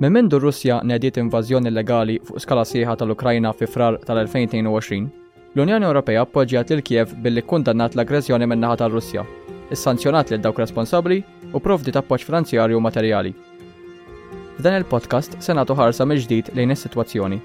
Minn mindu Russja nediet invażjoni illegali fuq skala sieħa tal-Ukrajna fi frar tal-2022, l-Unjoni Ewropea appoġġjat lil Kiev billi kkundannat l-aggressjoni min-naħa tar-Russja, issanzjonat lil dawk responsabbli u provdiet appoġġ finanzjarju u materjali. F'dan il-podcast se nagħtu ħarsa mill-ġdid lejn is-sitwazzjoni.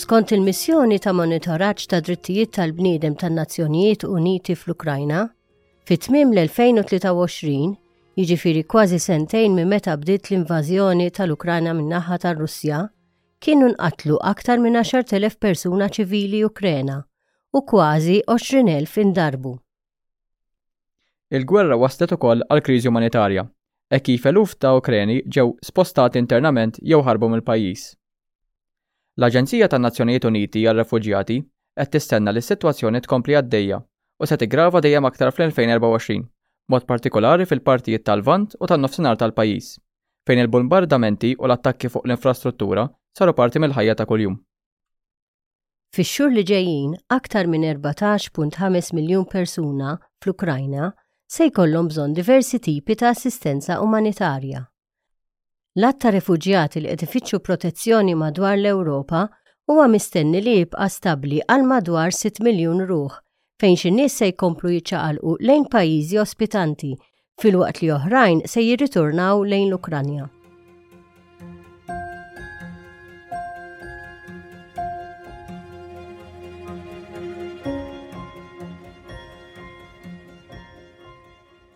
Skont il-missjoni ta' monitoraġġ ta' drittijiet tal-bniedem tan-Nazzjonijiet Uniti fl-Ukrajna, fi tmiem l-2023, jiġifieri kważi sentejn minn meta bdiet l-invażjoni tal-Ukrajna min-naħa tar-Russja, kienu nqatlu aktar minn 10,000 persuna ċivili Ukrena u kważi 20,000 indarbu. Il-gwerra wasslet ukoll għal kriżi umanitarja, hekk kif eluf ta' Ukreni ġew spostati internament jew ħarbu mill-pajjiż. L-Aġenzija tan-Nazzjonijiet Uniti għar-Refuġjati qed tistenna li s-sitwazzjoni tkompli għaddejja u se tiggrava dejjem aktar fl-2024, b'mod partikolari fil-partijiet tal-Lvant u tan-Nofsinhar tal-pajjiż, fejn il-bumbardamenti u l-attakki fuq l-infrastruttura saru parti mill-ħajja ta' kuljum. Fix-xhur li ġejjin aktar minn 14.5 miljun persuna fl-Ukrajna se jkollhom bżonn diversi tipi ta' assistenza umanitarja. L-għadd ta' refuġjati li qed ifittxu protezzjoni madwar l-Ewropa huwa mistenni li jibqa' stabbli għal madwar sitt miljun ruħ fejn xi nies se jkomplu jiċċaqalqu lejn pajjiżi ospitanti filwaqt li oħrajn se jirritornaw lejn l-Ukranja.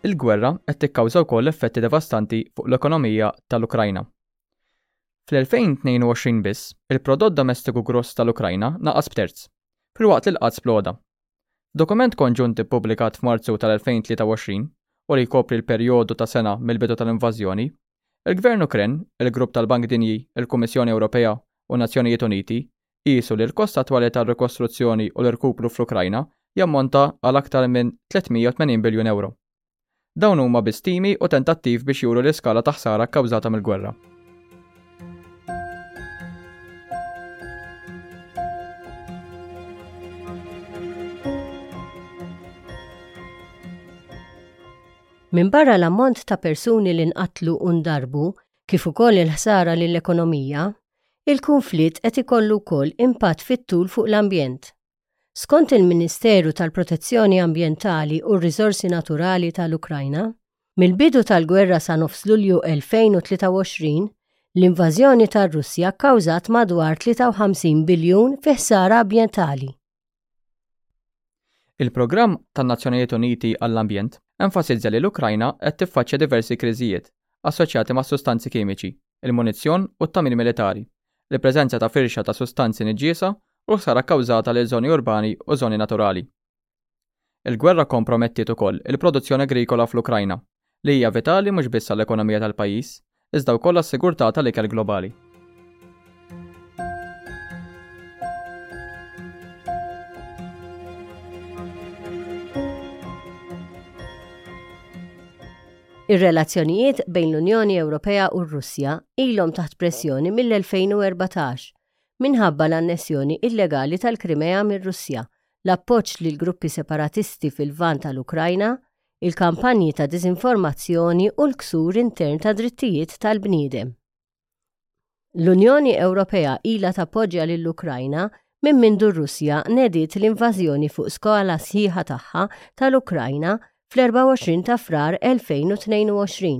il-gwerra qed tikkawża wkoll effetti devastanti fuq l-ekonomija tal-Ukrajna. Fl-2022 biss, il-prodott domestiku gross tal-Ukrajna naqas b'terz, filwaqt li l-qgħad sploda. F'dokument konġunt ippubblikat f'Marzu tal-2023 u li jkopri l-perjodu ta' sena mill-bidu tal-invażjoni, il-Gvern Ukren, il-Grupp tal-Bank Dinji, il-Kummissjoni Ewropea u n-Nazzjonijiet Uniti qiesu li l-kost attwali tar-rikostruzzjoni u l-irkupru fl-Ukrajna jammonta għal aktar minn 380 biljun ewro. Dawn huma biss stimi u tentattiv biex juru l-iskala ta' ħsara kkawżata mill-gwerra. Minn barra l-ammont ta' persuni li nqatlu u ndarbu, kif ukoll il-ħsara lill-ekonomija, il-kunflitt qed ikollu wkoll impatt fit-tul fuq l-ambjent. Skont il-Ministeru tal-Protezzjoni Ambjentali u r-Riżorsi Naturali tal-Ukrajna, mill-bidu tal-gwerra sa nofs Lulju 2023, l-invażjoni tar-Russja kkawżat madwar 53 biljun fi ħsara abjentali. Il-Programm tan-Nazzjonijiet Uniti għall-Ambjent enfasizza li l-Ukrajna qed tiffaċċja diversi kriżijiet assoċjati mas-sustanzi kimiċi, il-munizzjon u t-tagħmir militari, il-preżenza ta' firxa ta' sustanzi niġġiesa u l-ħsara kkawżata lil żoni urbani u żoni naturali. Il-gwerra kompromettiet ukoll il-produzzjoni agrikola fl-Ukrajna, li hija vitali mhux biss għall-ekonomija tal-pajjiż, iżda wkoll għas-sigurtà tal-ikel globali. Ir-relazzjonijiet bejn l-Unjoni Ewropea u r-Russja ilhom taħt pressjoni mill-2014 minħabba l-annessjoni illegali tal-Krimea mir-Russja, l-appoġġ lil gruppi separatisti fil-Lvant tal-Ukrajna, il-kampanji ta' diżinformazzjoni u l-ksur intern tad-drittijiet tal-bniedem. L-Unjoni Ewropea ilha tappoġġja lill-Ukrajna minn mindu r-Russja nediet l-invażjoni fuq skala sħiħa tagħha tal-Ukrajna fl-24 ta' Frar 2022.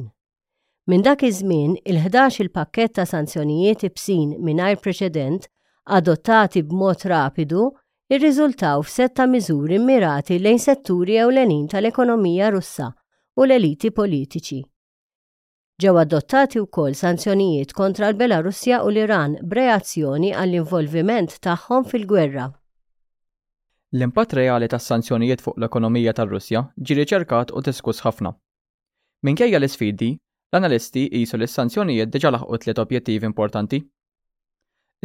Minn dak iż-żmien, il-ħdax il-pakkett ta' sanzjonijiet ibsin mingħajr preċedent adottati b'mod rapidu rriżultaw f'sett ta' miżuri mmirati lejn setturi ewlenin tal-ekonomija Russa u l-eliti politiċi. Ġew adottati wkoll sanzjonijiet kontra l-Belarussja u l-Iran b'reazzjoni għall-involviment tagħhom fil-gwerra. L-impatt reali tas-sanzjonijiet fuq l-ekonomija tar-Russja ġie riċerkat u diskuss ħafna. Minkejja l-isfidi, l-analisti jqisu li s-sanzjonijiet diġà laħqu tliet objettivi importanti,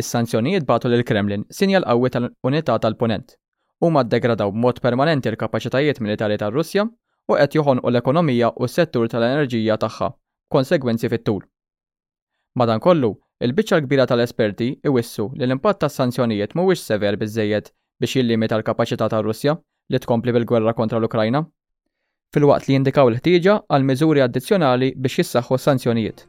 Is-sanzjonijiet bagħtu lill-Kremlin sinjal qawwi tal-unità tal-Punent. Huma ddegradaw b'mod permanenti l-kapaċitajiet militari tar-Russja u qed joħonqu l-ekonomija u s-settur tal-enerġija tagħha, b'konsegwenzi fit-tul. Madankollu, il-biċċa l-kbira tal-esperti jwissu li l-impatt tas-sanzjonijiet mhuwiex sever biżżejjed biex jillimita l-kapaċità tar-Russja li tkompli bil-gwerra kontra l-Ukrajna. filwaqt li jindikaw il-ħtieġa għal miżuri addizzjonali biex jissaħħu s-sanzjonijiet.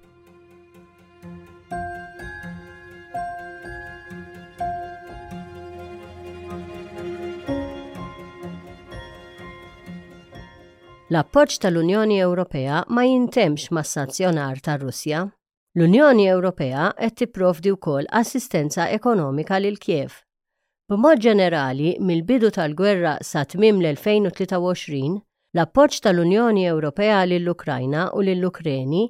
l-appoġġ tal-Unjoni Ewropea ma jintemx mas-sanzjonar tar-Russja. L-Unjoni Ewropea qed tipprovdi wkoll assistenza ekonomika lil Kiev. B'mod ġenerali, mill-bidu tal-gwerra sa tmiem l-2023, l-appoġġ tal-Unjoni Ewropea lill-Ukrajna u lill-Ukreni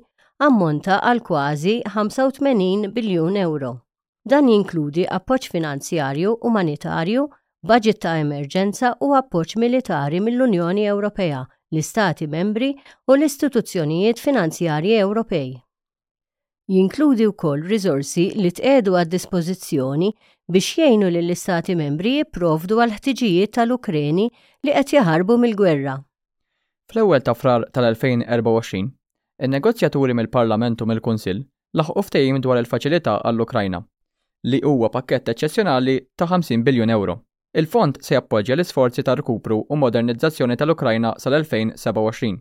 ammonta għal kważi 85 biljun ewro. Dan jinkludi appoġġ finanzjarju, umanitarju, baġit ta' emerġenza u appoġġ militari mill-Unjoni Ewropea, l-Istati Membri u l-istituzzjonijiet finanzjarji Ewropej. Jinkludi wkoll riżorsi li tqiegħdu għad-dispożizzjoni biex jgħinu lill-Istati Membri jipprovdu għall-ħtiġijiet tal-Ukreni li qed jaħarbu mill-gwerra. Fl-ewwel ta' Frar tal-2024, In-negozjaturi mill-Parlament u mill-Kunsill laħqu ftehim dwar il-Faċilità għall-Ukrajna, li huwa pakkett eċċezzjonali ta' 50 biljun ewro. Il-fond se jappoġġja l-isforzi ta' rkupru u modernizzazzjoni tal-Ukrajna sal-2027.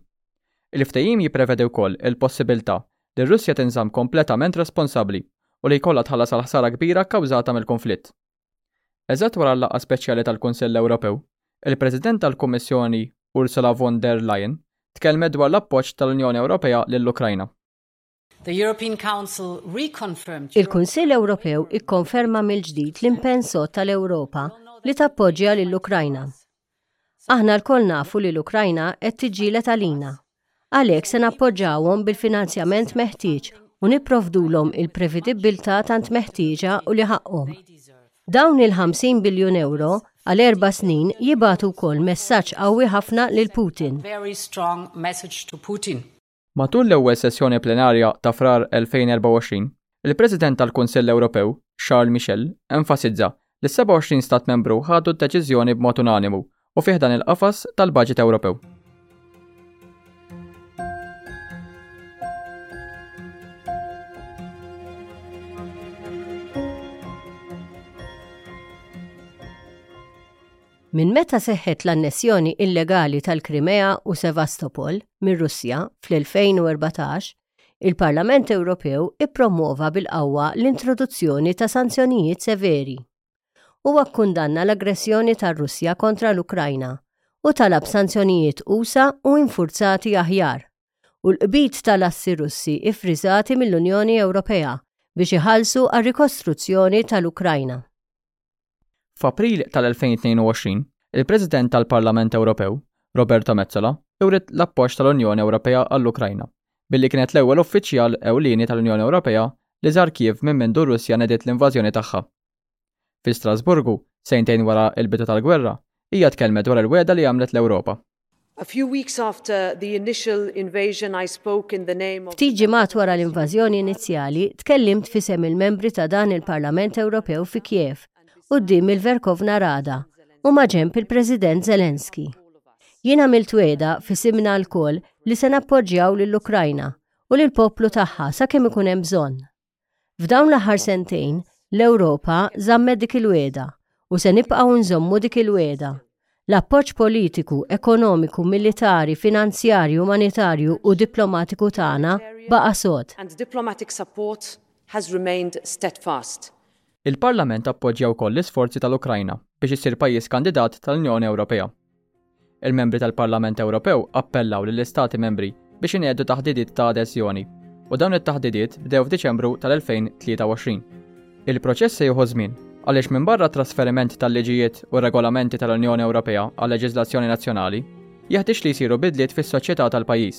Il-ftehim jipprevedi wkoll il-possibbiltà li r-Russja tinżamm kompletament responsabbli u li jkollha tħallas għall-ħsara kbira kkawżata mill-kunflitt. Eżatt wara l-laqgħa speċjali tal-Kunsill Ewropew, il-President tal-Kummissjoni Ursula von der Leyen tkellmet dwar l-appoġġ tal-Unjoni Ewropea lill-Ukrajna. Il-Kunsill Ewropew ikkonferma mill-ġdid l-impenn sod tal-Ewropa li tappoġġja lill-Ukrajna. Aħna lkoll nafu li l-Ukrajna qed tiġġieled għalina. Għalhekk se nappoġġawhom bil-finanzjament meħtieġ u nipprovdulhom il-previdibbiltà tant meħtieġa u li ħaqqhom. Dawn il-50 biljun ewro għal erba' snin jibagħtu wkoll messaġġ qawwi ħafna lil Putin. Matul l-ewwel sessjoni plenarja ta' Frar 2024, il-President tal-Kunsill Ewropew, Charles Michel, enfasizza li s-27 Stat Membru ħadu d-deċiżjoni b'mod unanimu u fi ħdan il-qafas tal-baġit Ewropew. Minn meta seħħet l-annessjoni illegali tal-Krimea u Sevastopol mir-Russja fl-2014, il-Parlament Ewropew ippromwova bil-qawwa l-introduzzjoni ta' sanzjonijiet severi. Huwa kkundanna l-aggressjoni tar-Russja kontra l-Ukrajna u talab sanzjonijiet usa' u infurzati aħjar u l-qbid tal-assi Russi ffriżati mill-Unjoni Ewropea biex iħallsu għar-rikostruzzjoni tal-Ukrajna. F'April tal-2022, il-President tal-Parlament Ewropew, Roberta Metsola, wriet l-appoġġ tal-Unjoni Ewropea għall-Ukrajna, billi kienet l-ewwel uffiċjal ewlieni tal-Unjoni Ewropea li żar Kiev minn mindu r-Russja nediet l-invażjoni tagħha. Fi Strasburgu, sentejn wara l-bidu tal-gwerra, hija tkellmet dwar il-wegħda li għamlet l-Ewropa. A few weeks after the initial invasion I spoke in the name of Ftit ġimgħat wara l-invażjoni inizjali, tkellimt f'isem il-membri ta' dan il-Parlament Ewropew fi Kiev, quddiem il-Verkhovna Rada u maġenb il-President Zelensky. Jien għamilt wegħda f'isimna lkoll li se nappoġġjaw lill-Ukrajna u lill-poplu tagħha sakemm ikun hemm bżonn. F'dawn l-aħħar sentejn, l-Ewropa żammet dik il-weda u se nibqgħu nżommu dik il-weda. L-appoġġ politiku, ekonomiku, militari, finanzjarju, umanitarju u diplomatiku tagħna baqa' sod. Il-Parlament appoġġja wkoll l-isforzi tal-Ukrajna biex issir pajjiż kandidat tal-Unjoni Ewropea. Il-membri tal-Parlament Ewropew appellaw lill-Istati Membri biex ineddu taħdidiet ta' adeżjoni u dawn it-taħdidiet bdew f'Diċembru tal-2023. Il-proċess se jieħu żmien għaliex minbarra t-trasferiment tal-liġijiet u r-regolamenti tal-Unjoni Ewropea għal leġiżlazzjoni nazzjonali, jeħtieġ li jsiru bidliet fis-soċjetà tal-pajjiż.